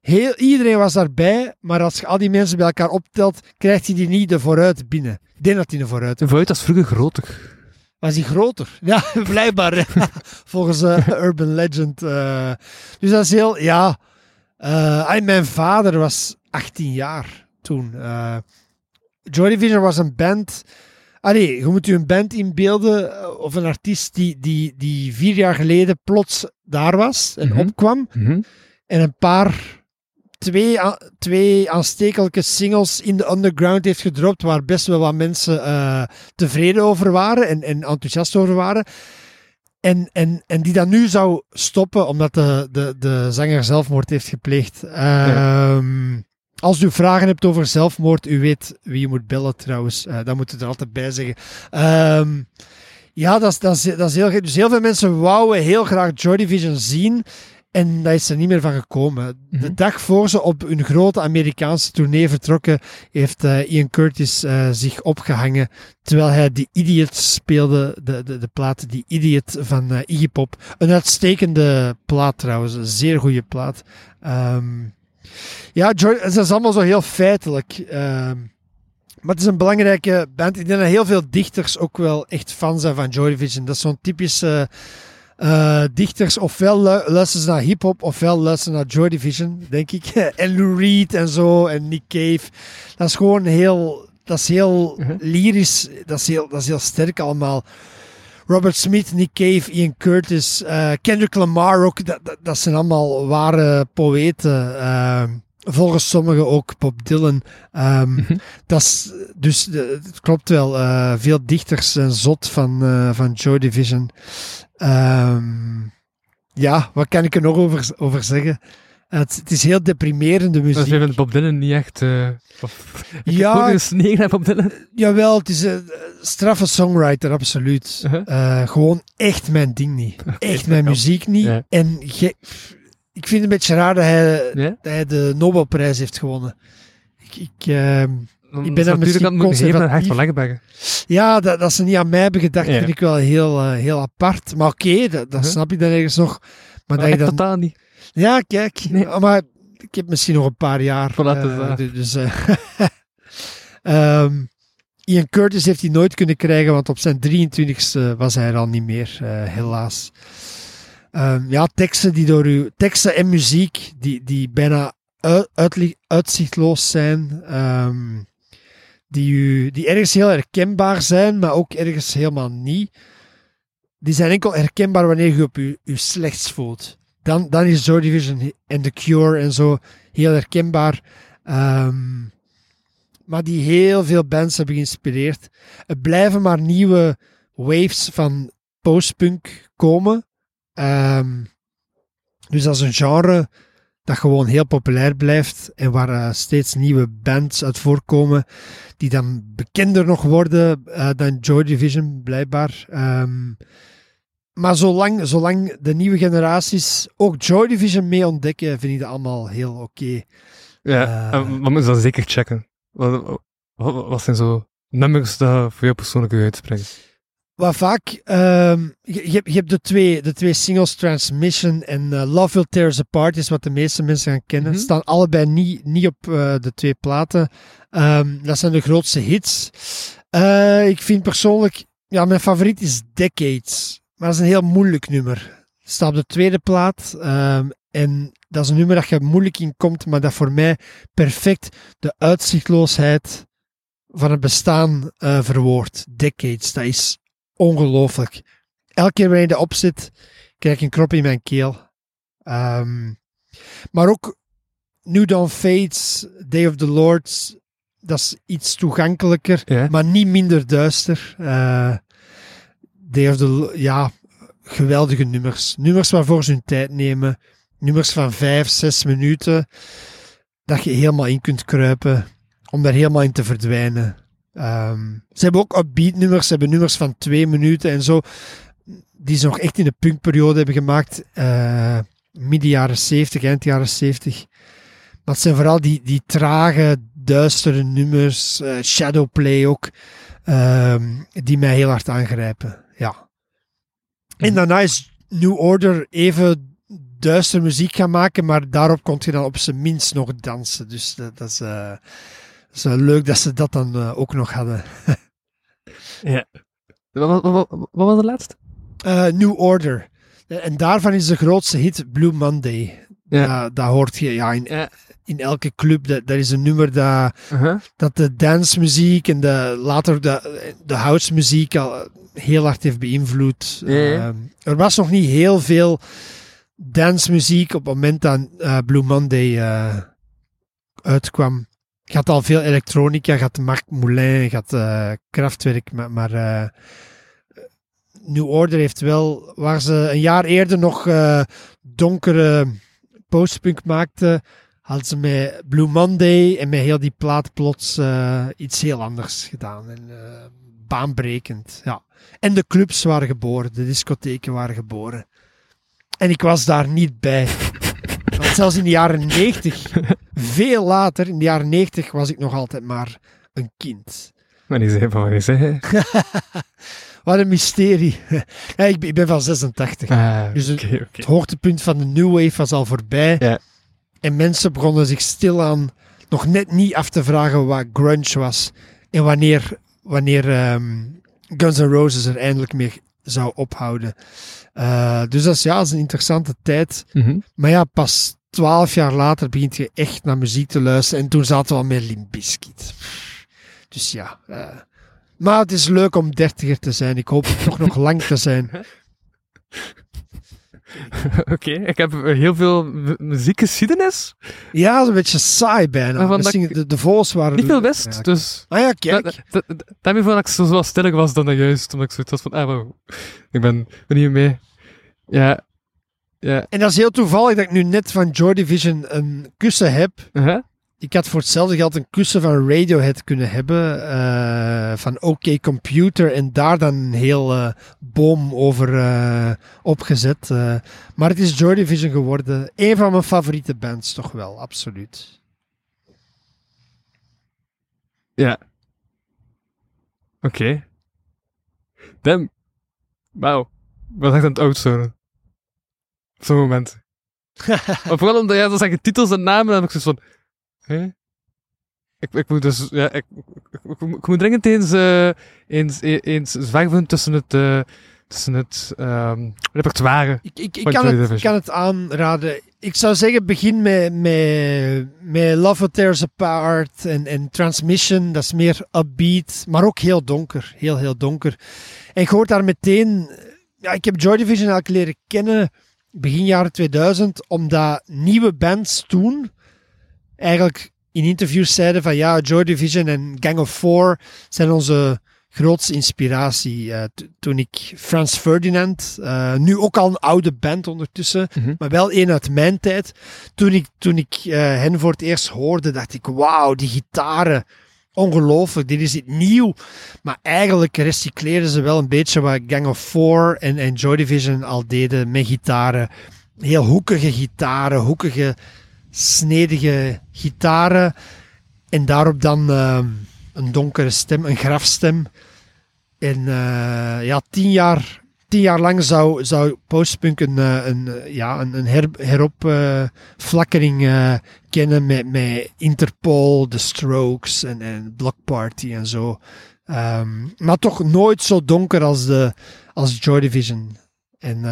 Heel, iedereen was daarbij, maar als je al die mensen bij elkaar optelt, krijgt hij die niet de vooruit binnen. Ik denk dat hij de vooruit De vooruit was vroeger groter. Was hij groter? (laughs) Ja, blijkbaar. (laughs) Volgens eh, Urban Legend. eh. dus dat is heel, ja. en mijn vader was 18 jaar toen. Joy Division was een band. Allee, je moet je een band inbeelden, of een artiest die, die, die vier jaar geleden plots daar was en Mhm. opkwam. En een paar, twee, twee aanstekelijke singles in de underground heeft gedropt, waar best wel wat mensen eh, tevreden over waren en, en enthousiast over waren. En, en, en die dat nu zou stoppen, omdat de, de, de zanger zelfmoord heeft gepleegd. Ehm, Als u vragen hebt over zelfmoord, u weet wie je moet bellen trouwens. Eh dat moet u er altijd bij zeggen. Ehm, ja, dat is, dat, is, dat is heel. Dus heel veel mensen wouden heel graag Joy Division zien. En dat is er niet meer van gekomen. De Mhm. dag voor ze op hun grote Amerikaanse tournee vertrokken, heeft eh, Ian Curtis eh, zich opgehangen. Terwijl hij The Idiot speelde, de, de, de plaat The Idiot van eh, Iggy Pop. Een uitstekende plaat trouwens, een zeer goede plaat. Ehm, ja, Joy, het is allemaal zo heel feitelijk. Ehm, maar het is een belangrijke band. Ik denk dat heel veel dichters ook wel echt fan zijn van Joy Division. Dat is zo'n typische eh, dichters. Ofwel lu- luisteren ze naar hip-hop, ofwel luisteren naar Joy Division, denk ik. (laughs) en Lou Reed en zo, en Nick Cave. Dat is gewoon heel. Dat is heel Mhm. lyrisch. Dat is heel, dat is heel sterk allemaal. Robert Smith, Nick Cave, Ian Curtis, eh, Kendrick Lamar ook. Dat, dat, dat zijn allemaal ware poëten. Volgens sommigen ook Bob Dylan. Ehm, Mhm. dat is, dus eh, het klopt wel. eh, veel dichters zijn zot van, eh, van Joy Division. Ehm, ja, wat kan ik er nog over, over zeggen? Het, het is heel deprimerende Dus muziek. we vinden Bob Dylan niet echt... ik (laughs) Ja. naar Bob Dylan. Jawel, het is een straffe songwriter, absoluut. Uh-huh. Gewoon echt mijn ding niet. (laughs) Echt mijn muziek niet. Ja. En ik vind het een beetje raar dat hij, Ja? dat hij de Nobelprijs heeft gewonnen. Ik, ik, Dan Ik ben daar natuurlijk misschien conservatief. ja, dat, dat ze niet aan mij hebben gedacht, Ja. vind ik wel heel, eh, heel apart. Maar oké, dat, dat snap ik dan ergens nog. Maar dat je dan... totaal niet. Ja, kijk. Nee. Maar ik heb misschien nog een paar jaar. Du- dus, (laughs) ehm, Ian Curtis heeft hij nooit kunnen krijgen, want op zijn 23ste was hij er al niet meer, helaas. Ehm, ja, teksten, die door uw, teksten en muziek die, die bijna uitzichtloos zijn. ehm, die, u, die ergens heel herkenbaar zijn, maar ook ergens helemaal niet. Die zijn enkel herkenbaar wanneer je op je, je slechts voelt. Dan, dan is Joy Division en The Cure en zo heel herkenbaar. Ehm, maar die heel veel bands hebben geïnspireerd. Er blijven maar nieuwe waves van postpunk komen. Ehm, dus dat is een genre dat gewoon heel populair blijft en waar eh, steeds nieuwe bands uit voorkomen die dan bekender nog worden eh, dan Joy Division, blijkbaar. Ehm, maar zolang, zolang de nieuwe generaties ook Joy Division mee ontdekken, vind ik dat allemaal heel oké. Ja, en we moeten dat zeker checken. Wat, wat, wat zijn zo nummers die voor jou persoonlijk uitspringen? Wat vaak, ehm, je, je hebt- de twee, de twee singles, Transmission en eh, Love Will Tear Us Apart, is wat de meeste mensen gaan kennen. Mhm. Staan allebei niet, niet op eh, de twee platen. Ehm, dat zijn de grootste hits. Eh, ik vind persoonlijk, ja, mijn favoriet is Decades. Maar dat is een heel moeilijk nummer. Het staat op de tweede plaat. ehm, en dat is een nummer dat je moeilijk in komt, maar dat voor mij perfect de uitzichtloosheid van het bestaan verwoordt. Decades, dat is ongelooflijk. Elke keer wanneer je erop zit, krijg ik een krop in mijn keel. Ehm, maar ook New Dawn Fates, Day of the Lord, dat is iets toegankelijker, maar niet minder duister. Eh, Day of the ja, geweldige nummers. Nummers waarvoor ze hun tijd nemen. Nummers van vijf, zes minuten, dat je helemaal in kunt kruipen, om daar helemaal in te verdwijnen. Ehm, ze hebben ook upbeat nummers, ze hebben nummers van twee minuten en zo, die ze nog echt in de punkperiode hebben gemaakt, eh, midden jaren 70, eind jaren 70. Maar het zijn vooral die, die trage, duistere nummers, eh, Shadowplay ook, ehm, die mij heel hard aangrijpen. Ja. En daarna is New Order even duister muziek gaan maken, maar daarop kon je dan op zijn minst nog dansen. Dus dat, dat is, eh, is wel leuk dat ze dat dan eh, ook nog hadden. (laughs) Wat, wat, wat, wat was de laatste? Eh, New Order. En daarvan is de grootste hit Blue Monday. Ja. Ja. dat hoort je ja, in, Ja. in elke club. Dat, dat is een nummer dat, Uh-huh. dat de dancemuziek en de, later de, de housemuziek al heel hard heeft beïnvloed. Ja, ja. Ehm, er was nog niet heel veel dancemuziek op het moment dat eh, Blue Monday eh, uitkwam. Had al veel elektronica, had Marc Moulin, had eh, Kraftwerk, maar, maar eh, New Order heeft wel, waar ze een jaar eerder nog eh, donkere postpunk maakten, hadden ze met Blue Monday en met heel die plaat plots iets heel anders gedaan. En, baanbrekend, ja. En de clubs waren geboren, de discotheken waren geboren. En ik was daar niet bij. Zelfs in de jaren 90, veel later, in de jaren 90, was ik nog altijd maar een kind. Maar die zei van wat is hij? (laughs) Wat een mysterie. Ik, ben, ik ben van 86. Ah, Dus het- hoogtepunt van de New Wave was al voorbij. En mensen begonnen zich stilaan nog net niet af te vragen wat grunge was. En wanneer, wanneer ehm, Guns N' Roses er eindelijk mee zou ophouden. Eh, dus dat is, ja, dat is een interessante tijd. Mhm. Maar ja, pas twaalf jaar later begint je echt naar muziek te luisteren. En toen zaten we al met Limp Bizkit. Dus ja. eh, maar het is leuk om dertiger te zijn. Ik hoop toch nog lang te zijn. (laughs) Oké, ik heb heel veel mu- muziekgeschiedenis. Ja, dat is een beetje saai bijna. Dat ik- de, de waren... Niet veel wist, Ja. dus... Ah ja, kijk. Da- da- da- Daarmee vond ik zo zoals sterk was dan dat juist, omdat ik zoiets had van, ah, wow, ik ben, ben hier mee. Ja, ja, En dat is heel toevallig dat ik nu net van Joy Division een kussen heb. uh-huh. Ik had voor hetzelfde geld een kussen van Radiohead kunnen hebben. eh, van OK Computer. En daar dan een heel eh, boom over eh, opgezet. maar het is Joy Division geworden. Een van mijn favoriete bands, toch wel, absoluut. ja. Oké. Damn. Wauw. Was echt aan het outzonen. Zo'n moment. (laughs) maar vooral omdat, ja, dan zeggen titels en namen, dan heb ik zoiets van, hè? Ik, ik moet dus, ja, ik, ik, ik- ik moet dringend eens, eh, eens, e- eens zwerven tussen het, eh, tussen het ehm, repertoire. Ik, ik, ik, kan het, ik kan het aanraden. Ik zou zeggen, begin met, met, met Love What Tears Apart en, en Transmission. Dat is meer upbeat, maar ook heel donker. Heel, heel donker. En je hoort daar meteen... Ja, ik heb Joy Division eigenlijk leren kennen begin jaren 2000, omdat nieuwe bands toen eigenlijk in interviews zeiden van ja, Joy Division en Gang of Four zijn onze grootste inspiratie. Eh, toen ik Frans Ferdinand, eh, nu ook al een oude band ondertussen, Mhm. maar wel één uit mijn tijd. Toen ik, toen ik eh, hen voor het eerst hoorde, dacht ik, wauw, die gitaren, ongelooflijk, dit is iets nieuw. Maar eigenlijk recycleren ze wel een beetje wat Gang of Four en, Joy Division al deden met gitaren. Heel hoekige gitaren, hoekige, snedige gitaren. En daarop dan ehm, een donkere stem, een grafstem. En eh, ja, tien jaar, tien jaar lang zou, zou postpunk een, eh, een, eh, ja, een, een her, heropflakkering eh, kennen met, met Interpol, The Strokes en, en Block Party en zo. Ehm, maar toch nooit zo donker als, de, als Joy Division. En,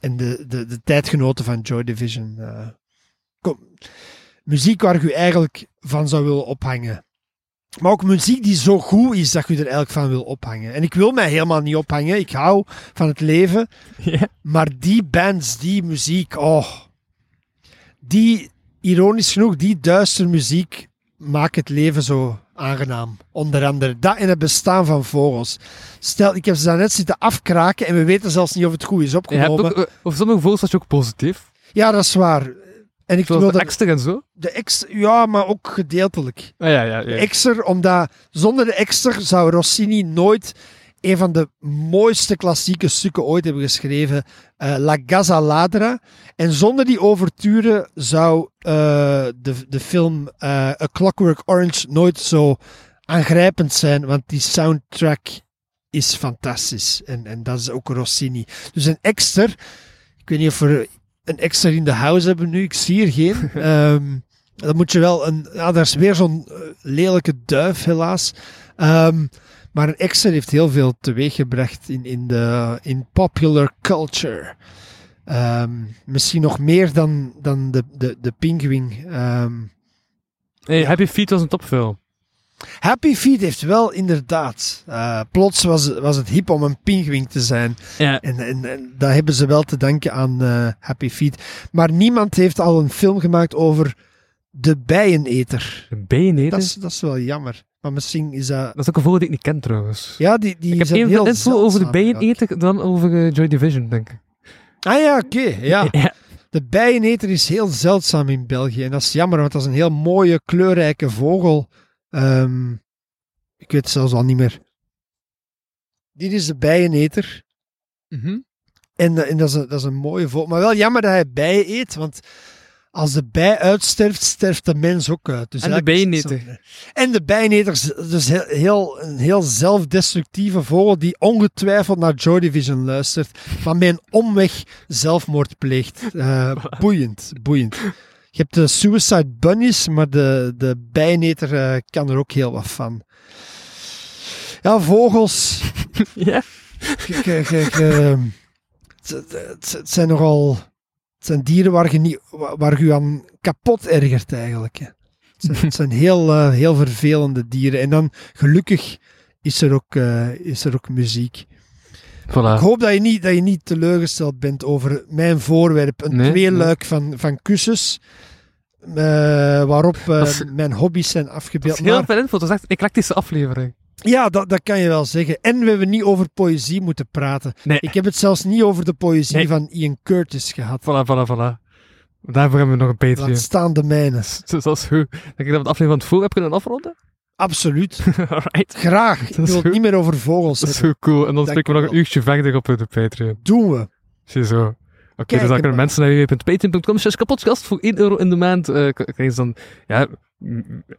en de, de, de tijdgenoten van Joy Division. Kom, muziek waar je eigenlijk van zou willen ophangen. Maar ook muziek die zo goed is dat je er eigenlijk van wil ophangen. En ik wil mij helemaal niet ophangen. Ik hou van het leven. (laughs) Ja. Maar die bands, die muziek, oh. Die, ironisch genoeg, die duistere muziek maakt het leven zo aangenaam. Onder andere dat en het bestaan van vogels. Stel, ik heb ze daarnet zitten afkraken en we weten zelfs niet of het goed is opgenomen. ook, eh, over sommige vogels was je ook positief. Ja, dat is waar. En ik Zoals wil de extra en zo. de ex, ja, maar ook gedeeltelijk. Ah, ja, ja, De ja. Omdat zonder de Exer zou Rossini nooit een van de mooiste klassieke stukken ooit hebben geschreven, eh, La Gazza Ladra. En zonder die overture zou eh, de, de film eh, A Clockwork Orange nooit zo aangrijpend zijn, want die soundtrack is fantastisch. En, en dat is ook Rossini. Dus een Exter, ik weet niet of we een Exter in de house hebben nu, ik zie er geen. (laughs) Ehm, dan moet je wel een. Ja, daar is weer zo'n eh, lelijke duif, helaas. Ehm, maar een Exer heeft heel veel teweeggebracht in, in, de, in popular culture. Ehm, misschien nog meer dan, dan de, de, de Pinguïn. Ehm, Hey, Happy Feet was een topfilm. Happy Feet heeft wel inderdaad. eh, plots was, was het hip om een pinguïn te zijn. Ja. En, en, en dat hebben ze wel te danken aan eh, Happy Feet. Maar niemand heeft al een film gemaakt over de bijeneter. De bijeneter? Dat Dat is, dat is wel jammer. Maar misschien is dat. is ook een vogel die ik niet ken trouwens. Ja, die, die ik heb heel info over de bijeneter dan over eh, Joy Division, denk ik. Ah ja, oké. ja. (laughs) ja. De bijeneter is heel zeldzaam in België. En dat is jammer, want dat is een heel mooie, kleurrijke vogel. Ehm, ik weet het zelfs al niet meer. Dit is de bijeneter. Mhm. En, eh, en dat, is een, dat is een mooie vogel. Maar wel jammer dat hij bijen eet, want als de bij uitsterft, sterft de mens ook uit. Dus En de bijeneter. En de bijeneter is dus heel, heel, een heel zelfdestructieve vogel die ongetwijfeld naar Joy Division luistert, maar met een omweg zelfmoord pleegt. Eh, (laughs) boeiend, boeiend. Je hebt de Suicide Bunnies, maar de, de bijeneter eh, kan er ook heel wat van. Ja, vogels. (laughs) ja. Het, zijn nogal. Het zijn dieren waar je, niet, wa- waar je aan kapot ergert eigenlijk. hè. Het zijn, het zijn heel, eh, heel vervelende dieren. En dan gelukkig is er ook, eh, is er ook muziek. Ik hoop dat je niet, dat je niet teleurgesteld bent over mijn voorwerp. Een Nee, tweeluik van, van kussens. eh, waarop eh, is- mijn hobby's zijn afgebeeld. is heel veel info. Dat is echt een eclectische aflevering. ja, dat, dat kan je wel zeggen. En we hebben niet over poëzie moeten praten. Nee. Ik heb het zelfs niet over de poëzie van Ian Curtis gehad. Voilà, voilà, voilà. Daarvoor hebben we nog een Patreon. Laat staan de mijne. Dus (laughs) dat is goed. Denk ik dat we de aflevering van het voor hebben kunnen afronden? Absoluut. (laughs) Alright. Graag. Ik wil het goed. niet meer over vogels Dat is zo cool. En dan spreken we nog een uurtje verder op de Patreon. Doen we. Ziezo. Oké, dus Kijken dan kunnen mensen naar www.patreon.com slash kapotgast voor 1 euro in de maand. eh, k- krijgen ze dan ja,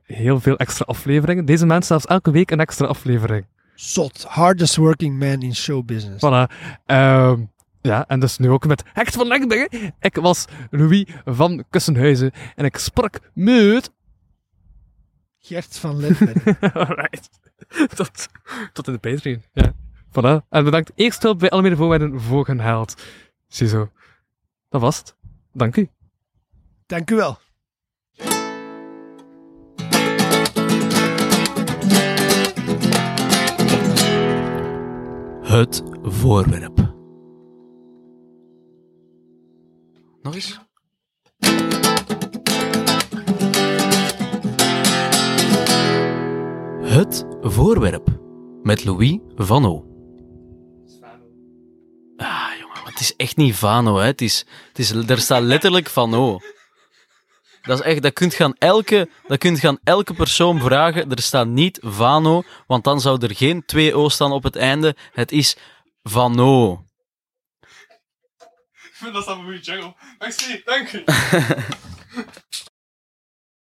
heel veel extra afleveringen. Deze maand zelfs elke week een extra aflevering. Zot. Hardest working man in showbusiness. Voilà. Ehm, ja, en dus nu ook met Hecht van Lekbergen. Ik was Louis van Kussenhuizen en ik sprak met... Gert van Ledberg. (laughs) Alright. Tot, tot in de Patreon. Ja. Voilà. En bedankt eerst hulp bij alle medevoorwaarden voor hun held. Ziezo. Dat was het. Dank u. Dank u wel. Het voorwerp. Nog eens? Het voorwerp. Met Louis van O. Ah, jongen, het is echt niet Vano, hè. Het is, het is, er staat letterlijk van O. Dat is echt, dat kunt gaan elke, dat kunt gaan elke persoon vragen. Er staat niet Vano, want dan zou er geen twee O staan op het einde. Het is Vano. Dat is een goede jungle. Merci, dank u. (laughs)